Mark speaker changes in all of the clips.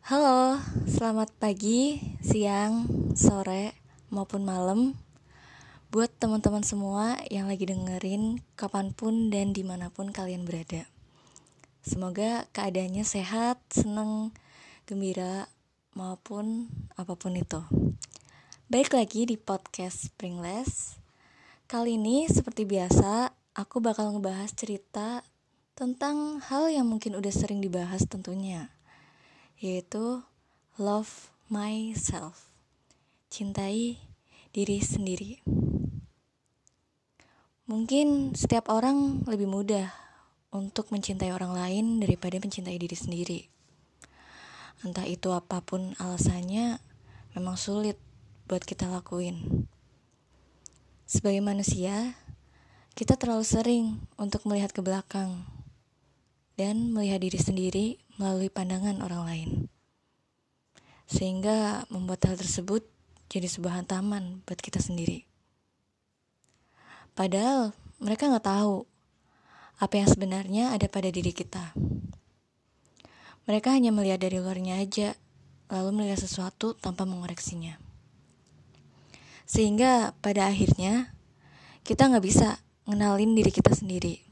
Speaker 1: Halo, selamat pagi, siang, sore, maupun malam. Buat teman-teman semua yang lagi dengerin kapan pun dan di mana pun kalian berada. Semoga keadaannya sehat, seneng, gembira, maupun apa pun itu. Baik lagi di podcast Springless Kali ini seperti biasa, aku bakal ngebahas cerita tentang hal yang mungkin udah sering dibahas tentunya yaitu love myself. Cintai diri sendiri. Mungkin setiap orang lebih mudah untuk mencintai orang lain daripada mencintai diri sendiri. Entah itu apa pun alasannya, memang sulit buat kita lakuin. Sebagai manusia, kita terlalu sering untuk melihat ke belakang dan melihat diri sendiri melalui pandangan orang lain. Sehingga membuat hal tersebut jadi sebuah hantaman buat kita sendiri. Padahal mereka nggak tahu apa yang sebenarnya ada pada diri kita. Mereka hanya melihat dari luarnya aja, lalu melihat sesuatu tanpa mengoreksinya. Sehingga pada akhirnya kita nggak bisa ngenalin diri kita sendiri.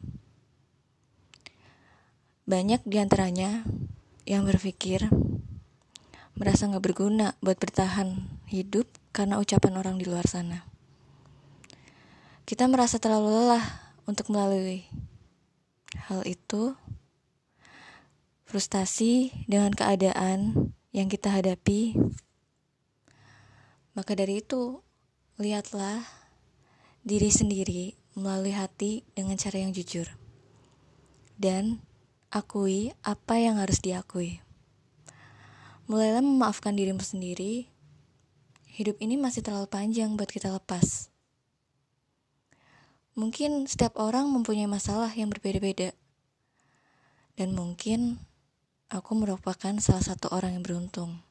Speaker 1: Banyak di antaranya yang berpikir merasa nggak berguna buat bertahan hidup karena ucapan orang di luar sana. Kita merasa terlalu lelah untuk melalui hal itu. Frustasi dengan keadaan yang kita hadapi. Maka dari itu, lihatlah diri sendiri melalui hati dengan cara yang jujur. Dan Akui apa yang harus diakui. Mulailah memaafkan dirimu sendiri. Hidup ini masih terlalu panjang buat kita lepas. Mungkin setiap orang mempunyai masalah yang berbeda-beda. Dan mungkin aku merupakan salah satu orang yang beruntung.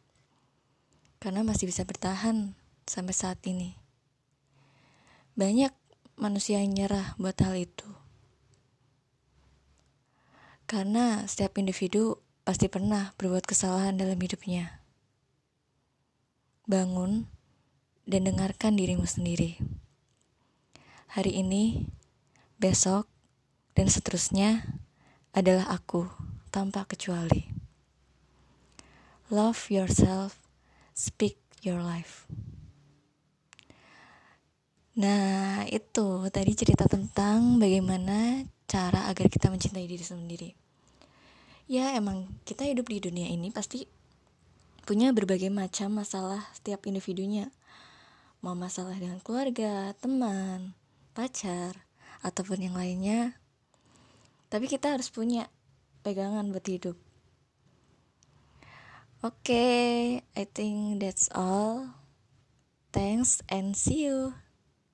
Speaker 1: Karena masih bisa bertahan sampai saat ini. Banyak manusia yang nyerah buat hal itu. Karena setiap individu pasti pernah berbuat kesalahan dalam hidupnya. Bangun dan dengarkan dirimu sendiri. Hari ini, besok, dan seterusnya adalah aku tanpa kecuali. Love yourself, speak your life. Nah, itu tadi cerita tentang bagaimana cara agar kita mencintai diri sendiri. Ya, emang kita hidup di dunia ini pasti punya berbagai macam masalah setiap individunya. Mau masalah dengan keluarga, teman, pacar, ataupun yang lainnya. Tapi kita harus punya pegangan buat hidup. Oke, okay, I think that's all. Thanks and see you.